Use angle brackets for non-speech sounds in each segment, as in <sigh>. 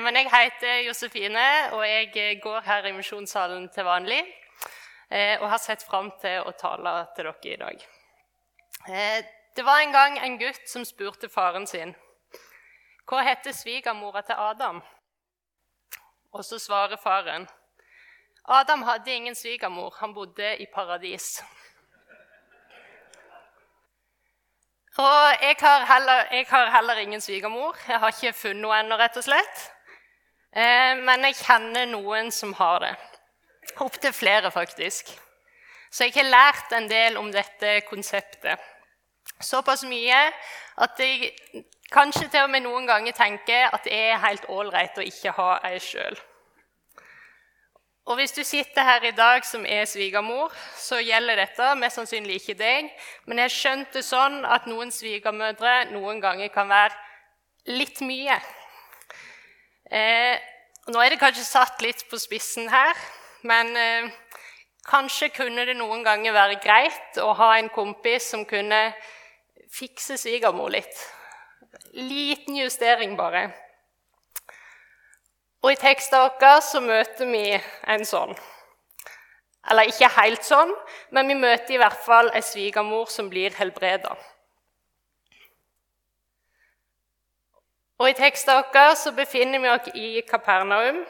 Men jeg heter Josefine, og jeg går her i misjonssalen til vanlig. Eh, og har sett fram til å tale til dere i dag. Eh, det var en gang en gutt som spurte faren sin hva heter svigermora til Adam. Og så svarer faren Adam hadde ingen svigermor, han bodde i paradis. Og jeg har, heller, jeg har heller ingen svigermor. Jeg har ikke funnet noe ennå, rett og slett. Eh, men jeg kjenner noen som har det. Opptil flere, faktisk. Så jeg har lært en del om dette konseptet. Såpass mye at jeg kanskje til og med noen ganger tenker at det er helt ålreit å ikke ha ei sjøl. Og hvis du sitter her i dag som er svigermor, så gjelder dette mest sannsynlig ikke deg. Men jeg skjønte sånn at noen svigermødre noen ganger kan være litt mye. Eh, nå er det kanskje satt litt på spissen her, men eh, kanskje kunne det noen ganger være greit å ha en kompis som kunne fikse svigermor litt. Liten justering, bare. Og i teksten vår så møter vi en sånn. Eller ikke helt sånn, men vi møter i hvert fall ei svigermor som blir helbreda. Og I teksten vår så befinner vi oss i Kapernaum.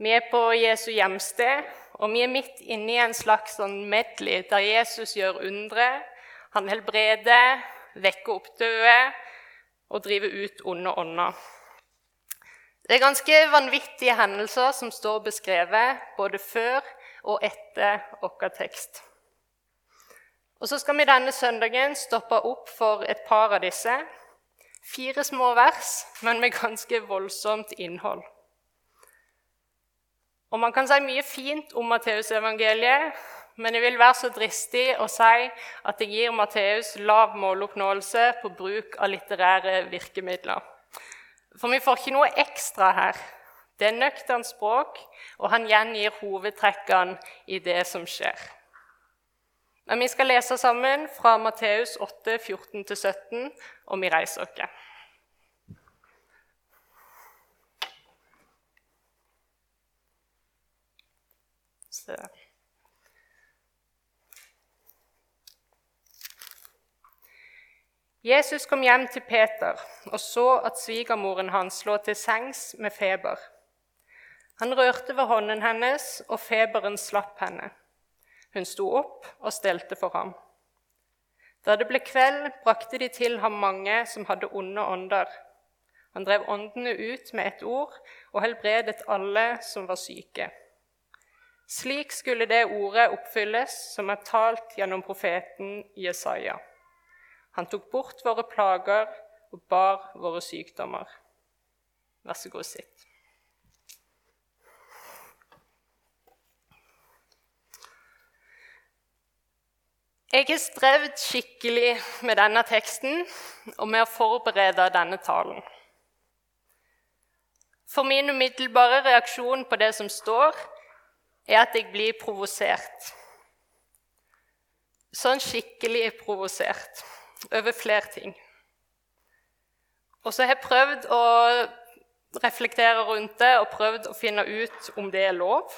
Vi er på Jesu hjemsted, og vi er midt inne i en slags sånn medley der Jesus gjør undre. Han helbreder, vekker opp døde og driver ut onde ånder. Det er ganske vanvittige hendelser som står beskrevet både før og etter vår tekst. Og Så skal vi denne søndagen stoppe opp for et par av disse Fire små vers, men med ganske voldsomt innhold. Og Man kan si mye fint om Matteusevangeliet, men jeg vil være så dristig å si at jeg gir Matteus lav måloppnåelse på bruk av litterære virkemidler. For vi får ikke noe ekstra her. Det er nøkternt språk, og han gjengir hovedtrekkene i det som skjer. Men vi skal lese sammen fra Matteus 8, 14-17, og vi reiser oss. Jesus kom hjem til Peter og så at svigermoren hans lå til sengs med feber. Han rørte ved hånden hennes, og feberen slapp henne. Hun sto opp og stelte for ham. Da det ble kveld, brakte de til ham mange som hadde onde ånder. Han drev åndene ut med ett ord og helbredet alle som var syke. Slik skulle det ordet oppfylles som er talt gjennom profeten Jesaja. Han tok bort våre plager og bar våre sykdommer. Vær så god, sitt. Jeg har strevd skikkelig med denne teksten og med å forberede denne talen. For min umiddelbare reaksjon på det som står, er at jeg blir provosert. Sånn skikkelig provosert over flere ting. Og så har jeg prøvd å reflektere rundt det og prøvd å finne ut om det er lov.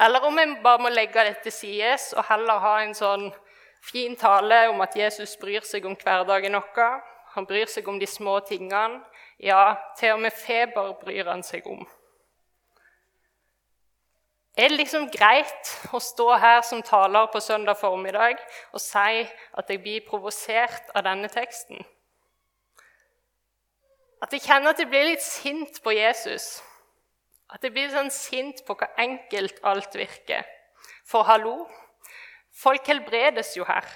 Eller om en bare må legge det til sides og heller ha en sånn fin tale om at Jesus bryr seg om hverdagen vår. Han bryr seg om de små tingene. Ja, til og med feber bryr han seg om. Er det liksom greit å stå her som taler på søndag formiddag og si at jeg blir provosert av denne teksten? At jeg kjenner at jeg blir litt sint på Jesus? At jeg blir sånn sint på hvor enkelt alt virker. For hallo, folk helbredes jo her.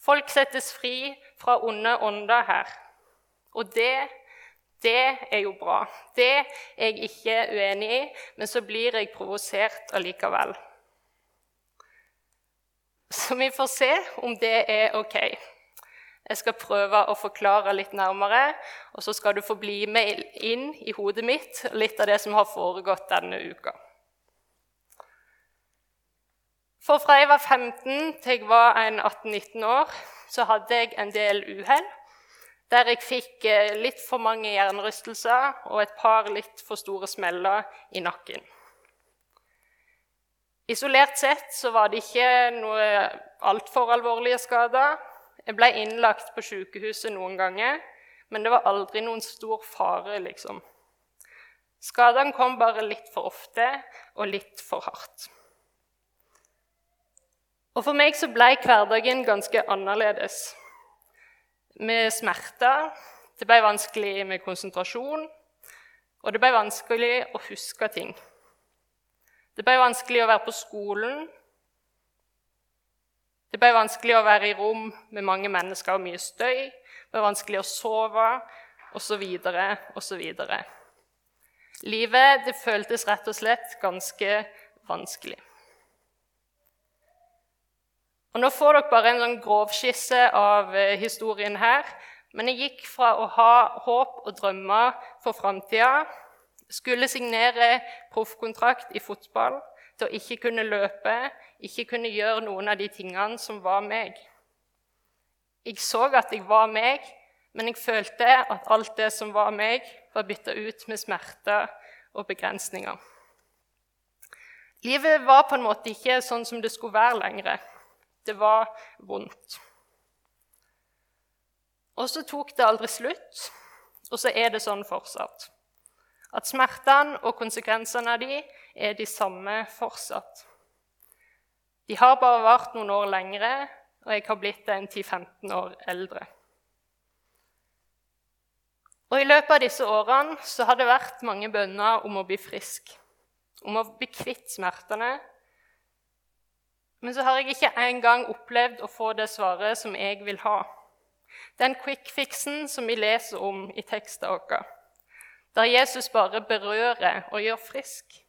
Folk settes fri fra onde ånder her. Og det, det er jo bra. Det er jeg ikke uenig i, men så blir jeg provosert allikevel. Så vi får se om det er ok. Jeg skal prøve å forklare litt nærmere, og så skal du få bli med inn i hodet mitt litt av det som har foregått denne uka. For fra jeg var 15 til jeg var 18-19 år, så hadde jeg en del uhell. der jeg fikk eh, litt for mange hjernerystelser og et par litt for store smeller i nakken. Isolert sett så var det ikke noe altfor alvorlige skader. Jeg ble innlagt på sykehuset noen ganger, men det var aldri noen stor fare, liksom. Skadene kom bare litt for ofte og litt for hardt. Og For meg så ble hverdagen ganske annerledes med smerter. Det ble vanskelig med konsentrasjon, og det ble vanskelig å huske ting. Det ble vanskelig å være på skolen. Det ble vanskelig å være i rom med mange mennesker og mye støy. Det ble vanskelig å sove, osv., osv. Livet det føltes rett og slett ganske vanskelig. Og Nå får dere bare en sånn grovskisse av eh, historien her. Men jeg gikk fra å ha håp og drømmer for framtida, skulle signere proffkontrakt i fotball, til å ikke kunne løpe, ikke kunne gjøre noen av de tingene som var meg. Jeg så at jeg var meg, men jeg følte at alt det som var meg, var bytta ut med smerter og begrensninger. Livet var på en måte ikke sånn som det skulle være lenger. Det var vondt. Og så tok det aldri slutt, og så er det sånn fortsatt. At smertene og konsekvensene av de er de samme fortsatt. De har bare vart noen år lengre, og jeg har blitt en 10-15 år eldre. Og I løpet av disse årene så har det vært mange bønner om å bli frisk, om å bli kvitt smertene men så har jeg ikke engang opplevd å få det svaret som jeg vil ha. Den quick fixen som vi leser om i teksten vår, der Jesus bare berører og gjør frisk.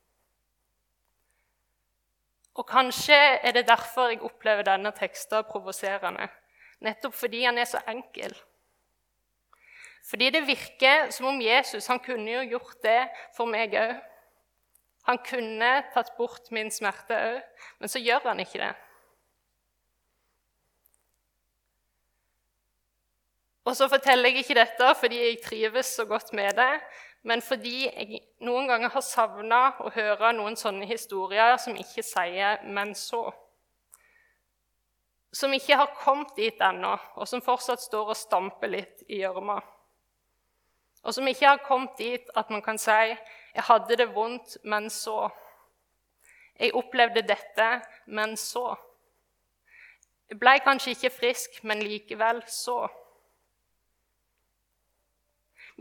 Og kanskje er det derfor jeg opplever denne teksten provoserende. Nettopp fordi han er så enkel. Fordi det virker som om Jesus han kunne jo gjort det for meg òg. Han kunne tatt bort min smerte òg, men så gjør han ikke det. Og så forteller jeg ikke dette fordi jeg trives så godt med det, men fordi jeg noen ganger har savna å høre noen sånne historier som ikke sier 'men så'. Som ikke har kommet dit ennå, og som fortsatt står og stamper litt i gjørma. Og som ikke har kommet dit at man kan si 'Jeg hadde det vondt, men så'. Jeg opplevde dette, men så. Jeg ble kanskje ikke frisk, men likevel så.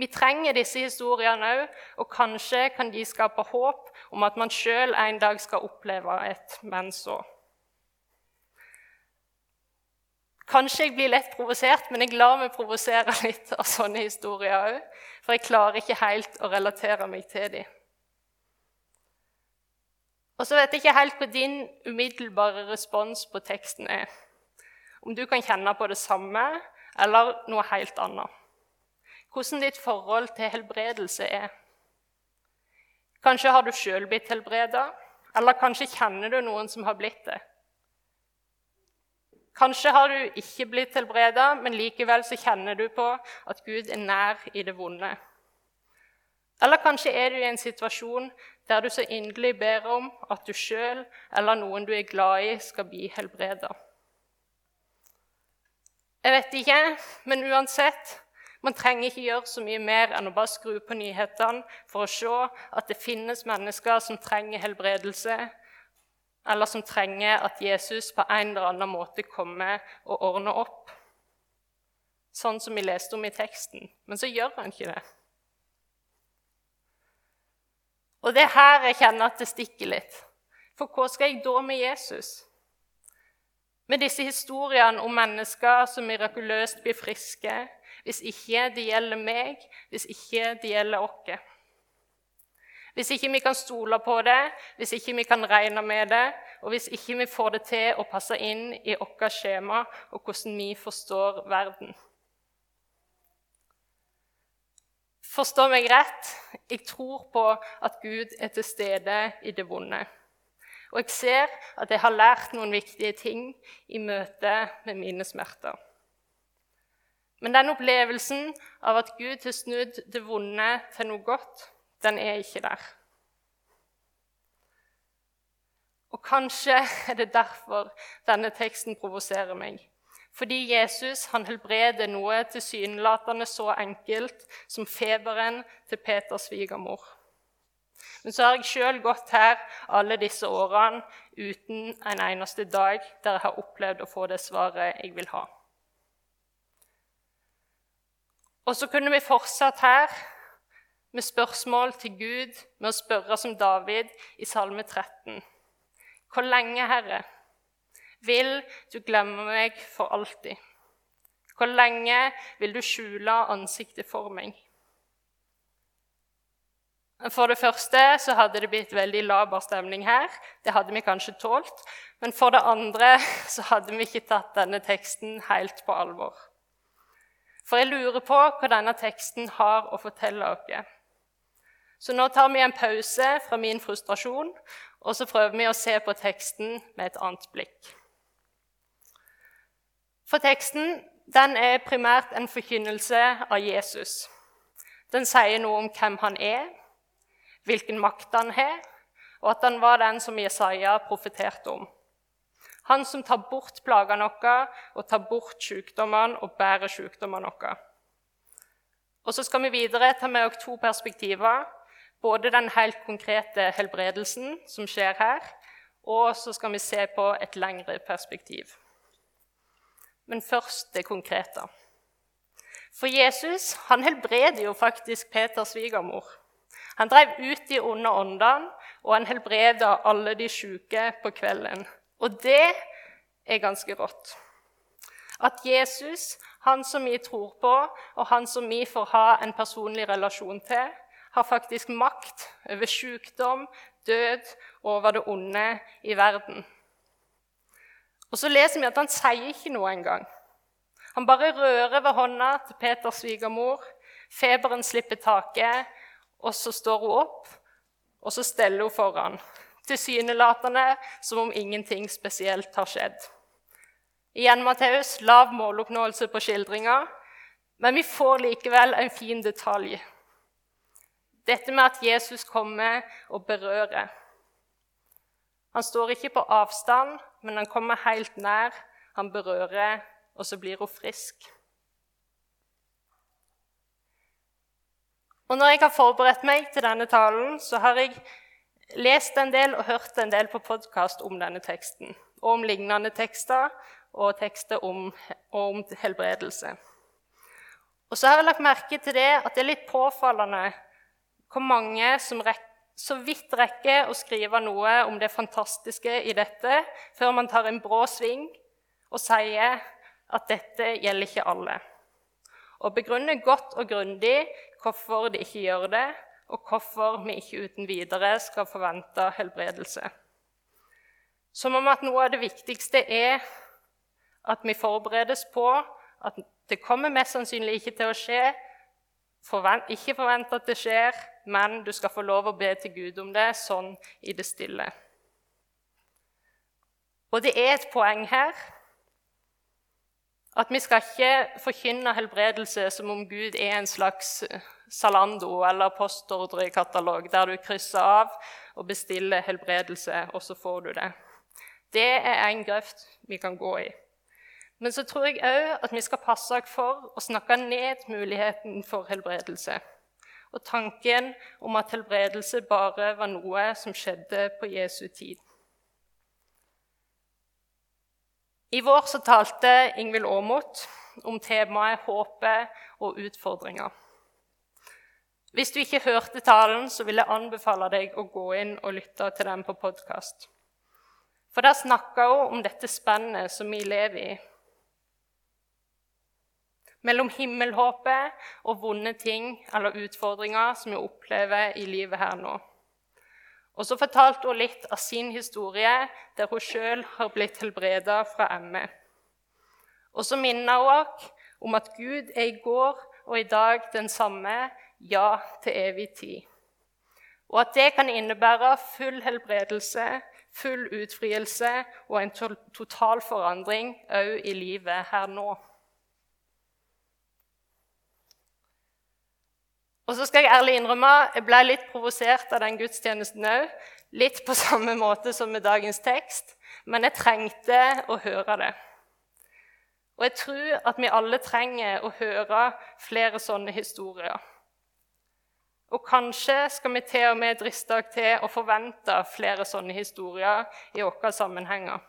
Vi trenger disse historiene òg, og kanskje kan de skape håp om at man sjøl en dag skal oppleve et 'men så'. Kanskje jeg blir lett provosert, men jeg lar meg provosere litt av sånne historier òg. For jeg klarer ikke helt å relatere meg til dem. Og så vet jeg ikke helt hva din umiddelbare respons på teksten er. Om du kan kjenne på det samme eller noe helt annet. Hvordan ditt forhold til helbredelse er. Kanskje har du sjøl blitt helbreda, eller kanskje kjenner du noen som har blitt det. Kanskje har du ikke blitt helbreda, men likevel så kjenner du på at Gud er nær i det vonde. Eller kanskje er du i en situasjon der du så inderlig ber om at du sjøl eller noen du er glad i, skal bli helbreda. Jeg vet ikke, men uansett man trenger ikke gjøre så mye mer enn å bare skru på nyhetene for å se at det finnes mennesker som trenger helbredelse, eller som trenger at Jesus på en eller annen måte kommer og ordner opp. Sånn som vi leste om i teksten. Men så gjør han ikke det. Og det er her jeg kjenner at det stikker litt. For hva skal jeg da med Jesus? Med disse historiene om mennesker som mirakuløst blir friske, hvis ikke det gjelder meg, hvis ikke det gjelder oss. Hvis ikke vi kan stole på det, hvis ikke vi kan regne med det, og hvis ikke vi får det til å passe inn i vårt skjema og hvordan vi forstår verden. Forstå meg rett, jeg tror på at Gud er til stede i det vonde. Og jeg ser at jeg har lært noen viktige ting i møte med mine smerter. Men den opplevelsen av at Gud har snudd det vonde til noe godt, den er ikke der. Og kanskje er det derfor denne teksten provoserer meg. Fordi Jesus han helbreder noe tilsynelatende så enkelt som feberen til Peters svigermor. Men så har jeg sjøl gått her alle disse årene uten en eneste dag der jeg har opplevd å få det svaret jeg vil ha. Og så kunne vi fortsatt her med spørsmål til Gud, med å spørre som David i Salme 13. Hvor lenge, Herre, vil du glemme meg for alltid? Hvor lenge vil du skjule ansiktet for meg? For det første så hadde det blitt veldig laber stemning her. Det hadde vi kanskje tålt. Men for det andre så hadde vi ikke tatt denne teksten helt på alvor. For jeg lurer på hva denne teksten har å fortelle oss. Så nå tar vi en pause fra min frustrasjon, og så prøver vi å se på teksten med et annet blikk. For teksten den er primært en forkynnelse av Jesus. Den sier noe om hvem han er, hvilken makt han har, og at han var den som Jesaja profeterte om. Han som tar bort plagene våre og tar bort sykdommene og bærer sykdommene våre. Og så skal vi videre ta med oss to perspektiver både den helt konkrete helbredelsen som skjer her, og så skal vi se på et lengre perspektiv. Men først det konkrete. For Jesus han helbreder jo faktisk Peters svigermor. Han drev ut de onde åndene, og han helbreda alle de syke på kvelden. Og det er ganske rått. At Jesus, han som vi tror på, og han som vi får ha en personlig relasjon til, har faktisk makt over sykdom, død og over det onde i verden. Og så leser vi at han sier ikke noe engang. Han bare rører ved hånda til Peters svigermor. Feberen slipper taket, og så står hun opp, og så steller hun foran. Tilsynelatende som om ingenting spesielt har skjedd. Igjen Matteus, lav måloppnåelse på skildringa, men vi får likevel en fin detalj. Dette med at Jesus kommer og berører. Han står ikke på avstand, men han kommer helt nær. Han berører, og så blir hun frisk. Og Når jeg har forberedt meg til denne talen, så har jeg lest en del og hørt en del på podkast om denne teksten, og om lignende tekster og tekster om, om helbredelse. Og så har jeg lagt merke til det at det er litt påfallende hvor mange som så vidt rekker å skrive noe om det fantastiske i dette før man tar en brå sving og sier at dette gjelder ikke alle. Og begrunner godt og grundig hvorfor de ikke gjør det, og hvorfor vi ikke uten videre skal forvente helbredelse. Som om at noe av det viktigste er at vi forberedes på at det kommer mest sannsynlig ikke til å skje. Forvent, ikke forvent at det skjer, men du skal få lov å be til Gud om det, sånn i det stille. Og det er et poeng her at vi skal ikke forkynne helbredelse som om Gud er en slags Salando eller postordrekatalog der du krysser av og bestiller helbredelse, og så får du det. Det er en grøft vi kan gå i. Men så tror jeg òg at vi skal passe oss for å snakke ned muligheten for helbredelse og tanken om at helbredelse bare var noe som skjedde på Jesu tid. I vår så talte Ingvild Aamodt om temaet håpet og utfordringer. Hvis du ikke hørte talen, så vil jeg anbefale deg å gå inn og lytte til den på podkast. For der snakka hun om dette spennet som vi lever i mellom himmelhåpet og vonde ting eller utfordringer som vi opplever i livet her nå. Og så fortalte hun litt av sin historie, der hun sjøl har blitt helbreda fra ME. Og så minner hun oss om at Gud er i går og i dag den samme, ja, til evig tid. Og at det kan innebære full helbredelse, full utfrielse og en total forandring òg i livet her nå. Og så skal jeg ærlig innrømme jeg ble litt provosert av den gudstjenesten òg. Litt på <laughs> samme måte som med dagens tekst. Men jeg trengte å høre det. Og jeg tror at vi alle trenger å høre flere sånne historier. Og kanskje skal vi til og med driste oss til å forvente flere sånne historier i våre sammenhenger.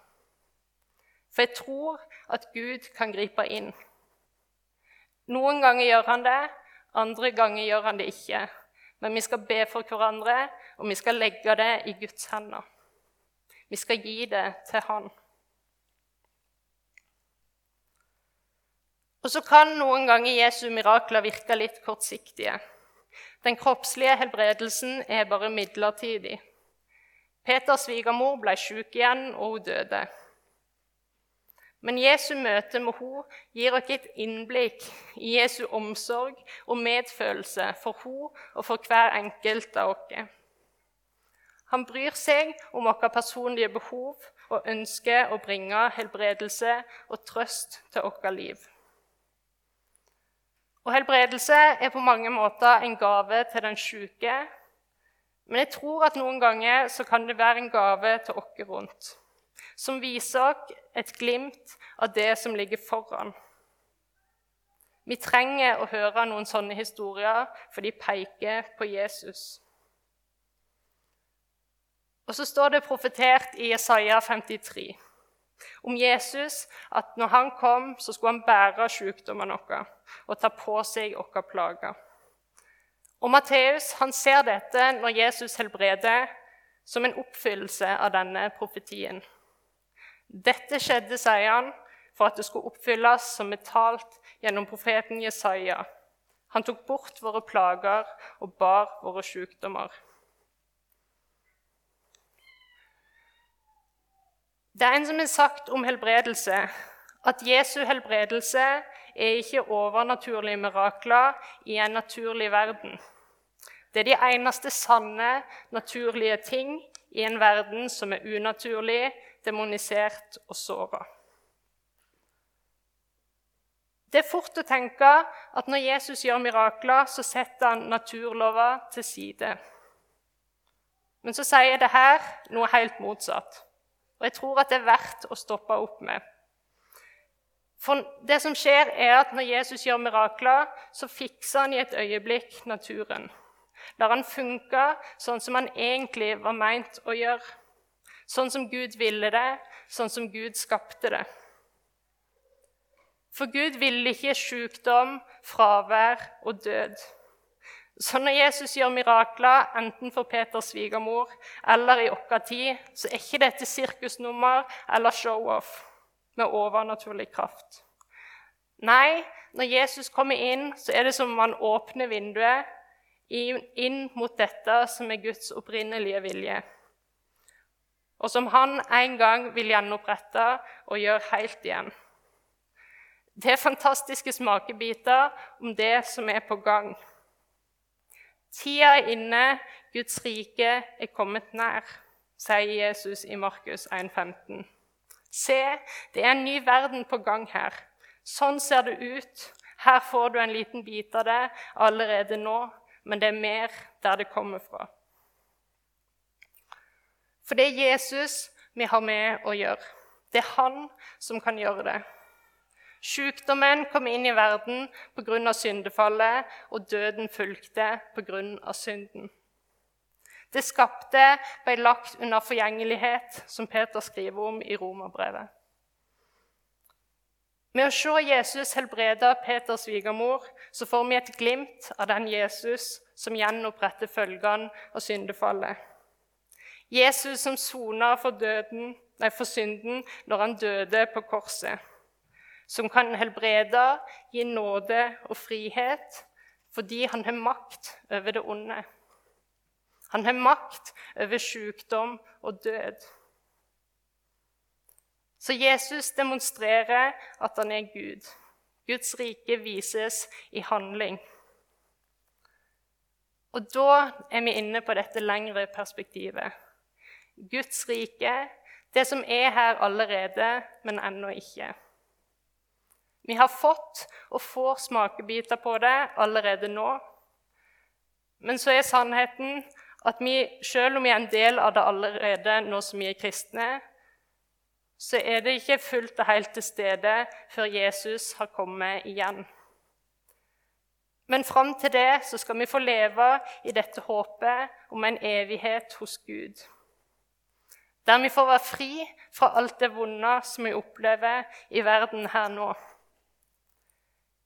For jeg tror at Gud kan gripe inn. Noen ganger gjør han det, andre ganger gjør han det ikke. Men vi skal be for hverandre, og vi skal legge det i Guds hender. Vi skal gi det til Han. Og så kan noen ganger Jesu mirakler virke litt kortsiktige. Den kroppslige helbredelsen er bare midlertidig. Peters svigermor ble syk igjen, og hun døde. Men Jesu møte med henne gir oss et innblikk i Jesu omsorg og medfølelse for henne og for hver enkelt av oss. Han bryr seg om våre personlige behov og ønsker å bringe helbredelse og trøst til vårt liv. Og helbredelse er på mange måter en gave til den syke, men jeg tror at noen ganger kan det være en gave til oss rundt som viser oss et glimt av det som ligger foran. Vi trenger å høre noen sånne historier, for de peker på Jesus. Og så står det profetert i Jesaja 53 om Jesus at når han kom, så skulle han bære sykdommene våre og ta på seg våre plager. Og Matteus ser dette når Jesus helbreder, som en oppfyllelse av denne profetien. Dette skjedde, sier han, for at det skulle oppfylles som er talt gjennom profeten Jesaja. Han tok bort våre plager og bar våre sykdommer. Det er en som har sagt om helbredelse, at Jesu helbredelse er ikke overnaturlige mirakler i en naturlig verden. Det er de eneste sanne, naturlige ting i en verden som er unaturlig, demonisert og såra. Det er fort å tenke at når Jesus gjør mirakler, så setter han naturlover til side. Men så sier det her noe helt motsatt. Og jeg tror at det er verdt å stoppe opp med. For det som skjer er at Når Jesus gjør mirakler, så fikser han i et øyeblikk naturen. Lar han funke sånn som han egentlig var meint å gjøre. Sånn som Gud ville det, sånn som Gud skapte det. For Gud ville ikke sykdom, fravær og død. Så når Jesus gjør mirakler, enten for Peters svigermor eller i vår tid, så er ikke dette sirkusnummer eller show-off med overnaturlig kraft. Nei, når Jesus kommer inn, så er det som om han åpner vinduet inn mot dette som er Guds opprinnelige vilje og som han en gang vil gjenopprette og gjøre helt igjen. Det er fantastiske smakebiter om det som er på gang. Tida er inne, Guds rike er kommet nær, sier Jesus i Markus 1,15. Se, det er en ny verden på gang her. Sånn ser det ut. Her får du en liten bit av det allerede nå, men det er mer der det kommer fra. For det er Jesus vi har med å gjøre. Det er han som kan gjøre det. Sykdommen kom inn i verden pga. syndefallet, og døden fulgte pga. synden. Det skapte ble lagt under forgjengelighet, som Peter skriver om i Romerbrevet. Med å se Jesus helbrede Peters svigermor så får vi et glimt av den Jesus som gjenoppretter følgene av syndefallet. Jesus som sona for, for synden når han døde på korset. Som kan helbrede, gi nåde og frihet fordi han har makt over det onde. Han har makt over sykdom og død. Så Jesus demonstrerer at han er Gud. Guds rike vises i handling. Og da er vi inne på dette lengre perspektivet. Guds rike, det som er her allerede, men ennå ikke. Vi har fått og får smakebiter på det allerede nå. Men så er sannheten at vi, selv om vi er en del av det allerede nå som vi er kristne, så er det ikke fullt og helt til stede før Jesus har kommet igjen. Men fram til det så skal vi få leve i dette håpet om en evighet hos Gud. Der vi får være fri fra alt det vonde som vi opplever i verden her nå.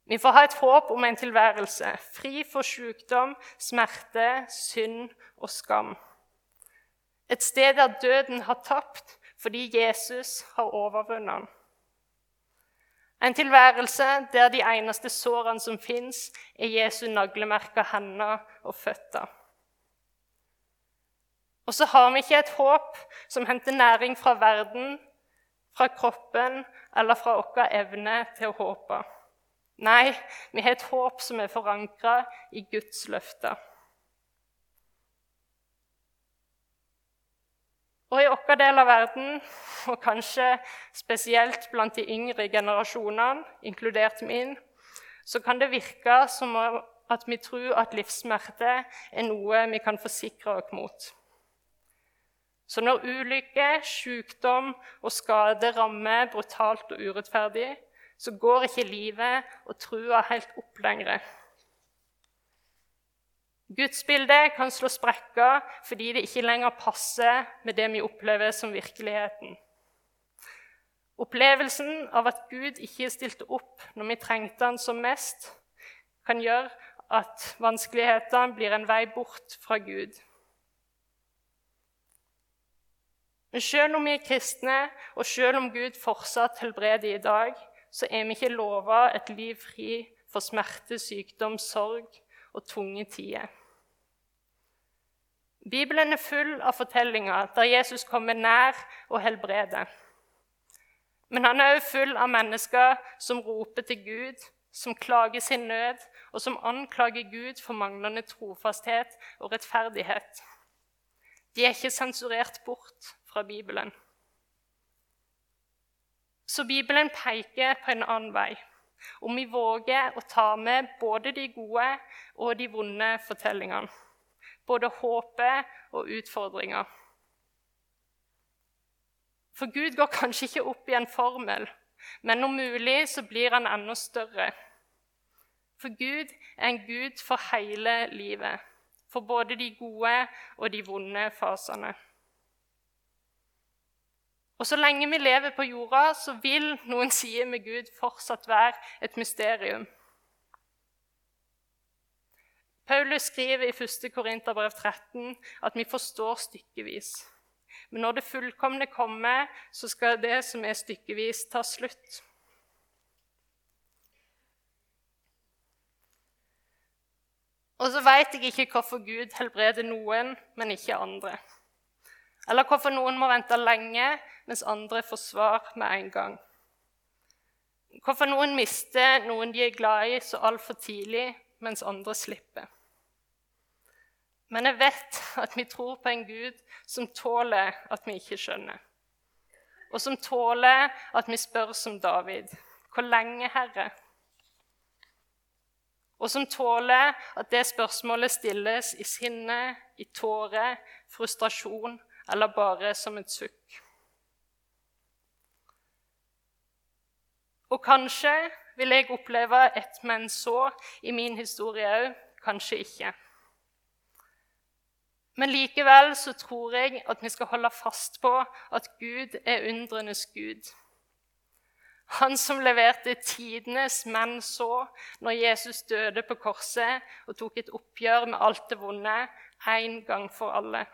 Vi får ha et håp om en tilværelse fri for sykdom, smerte, synd og skam. Et sted der døden har tapt fordi Jesus har overvunnet den. En tilværelse der de eneste sårene som fins, er Jesu naglemerka hender og føtter. Og så har vi ikke et håp som henter næring fra verden, fra kroppen eller fra vår evne til å håpe. Nei, vi har et håp som er forankra i Guds løfter. Og i vår del av verden, og kanskje spesielt blant de yngre generasjonene, inkludert min, så kan det virke som at vi tror at livssmerte er noe vi kan forsikre oss mot. Så når ulykke, sykdom og skade rammer brutalt og urettferdig, så går ikke livet og trua helt opp lenger. Gudsbildet kan slå sprekker fordi det ikke lenger passer med det vi opplever som virkeligheten. Opplevelsen av at Gud ikke stilte opp når vi trengte han som mest, kan gjøre at vanskelighetene blir en vei bort fra Gud. Men selv om vi er kristne, og selv om Gud fortsatt helbreder i dag, så er vi ikke lova et liv fri for smerte, sykdom, sorg og tunge tider. Bibelen er full av fortellinger der Jesus kommer nær og helbreder. Men han er òg full av mennesker som roper til Gud, som klager sin nød, og som anklager Gud for manglende trofasthet og rettferdighet. De er ikke sensurert bort fra Bibelen. Så Bibelen peker på en annen vei. Om vi våger å ta med både de gode og de vonde fortellingene. Både håpet og utfordringer. For Gud går kanskje ikke opp i en formel, men om mulig så blir han enda større. For Gud er en Gud for hele livet, for både de gode og de vonde fasene. Og så lenge vi lever på jorda, så vil noen sider med Gud fortsatt være et mysterium. Paulus skriver i 1. Korinterbrev 13 at vi forstår stykkevis. Men når det fullkomne kommer, så skal det som er stykkevis, ta slutt. Og så veit jeg ikke hvorfor Gud helbreder noen, men ikke andre. Eller hvorfor noen må vente lenge, mens andre får svar med en gang. Hvorfor noen mister noen de er glad i, så altfor tidlig, mens andre slipper. Men jeg vet at vi tror på en Gud som tåler at vi ikke skjønner. Og som tåler at vi spør som David. Hvor lenge, Herre? Og som tåler at det spørsmålet stilles i sinne, i tårer, frustrasjon eller bare som et sukk. Og kanskje vil jeg oppleve et men så i min historie òg, kanskje ikke. Men likevel så tror jeg at vi skal holde fast på at Gud er undrenes Gud. Han som leverte tidenes menn så når Jesus døde på korset og tok et oppgjør med alt det vonde en gang for alle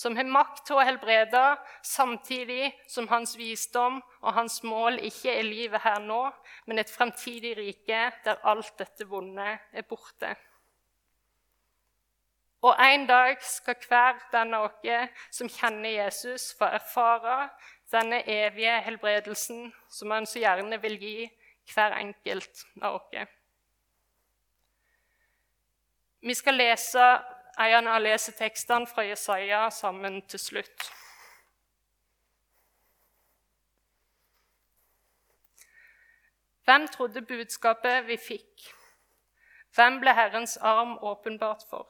som har makt til å helbrede, samtidig som hans visdom og hans mål ikke er livet her nå, men et fremtidig rike der alt dette vonde er borte. Og en dag skal hver den av oss som kjenner Jesus, få erfare denne evige helbredelsen som han så gjerne vil gi hver enkelt av oss. Vi skal lese en av lesetekstene fra Jesaja sammen til slutt. Hvem trodde budskapet vi fikk? Hvem ble Herrens arm åpenbart for?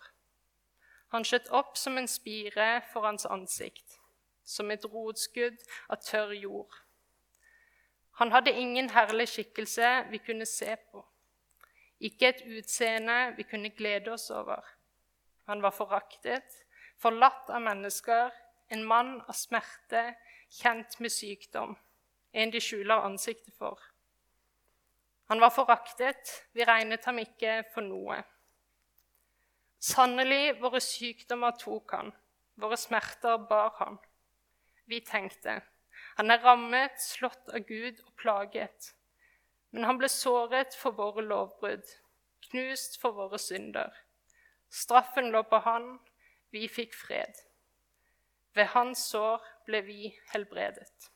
Han skjøt opp som en spire for hans ansikt, som et rotskudd av tørr jord. Han hadde ingen herlig skikkelse vi kunne se på, ikke et utseende vi kunne glede oss over. Han var foraktet, forlatt av mennesker, en mann av smerte, kjent med sykdom, en de skjuler ansiktet for. Han var foraktet, vi regnet ham ikke for noe. Sannelig, våre sykdommer tok han, våre smerter bar han. Vi tenkte han er rammet, slått av Gud og plaget. Men han ble såret for våre lovbrudd, knust for våre synder. Straffen lå på han, vi fikk fred. Ved hans sår ble vi helbredet.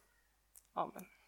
Amen.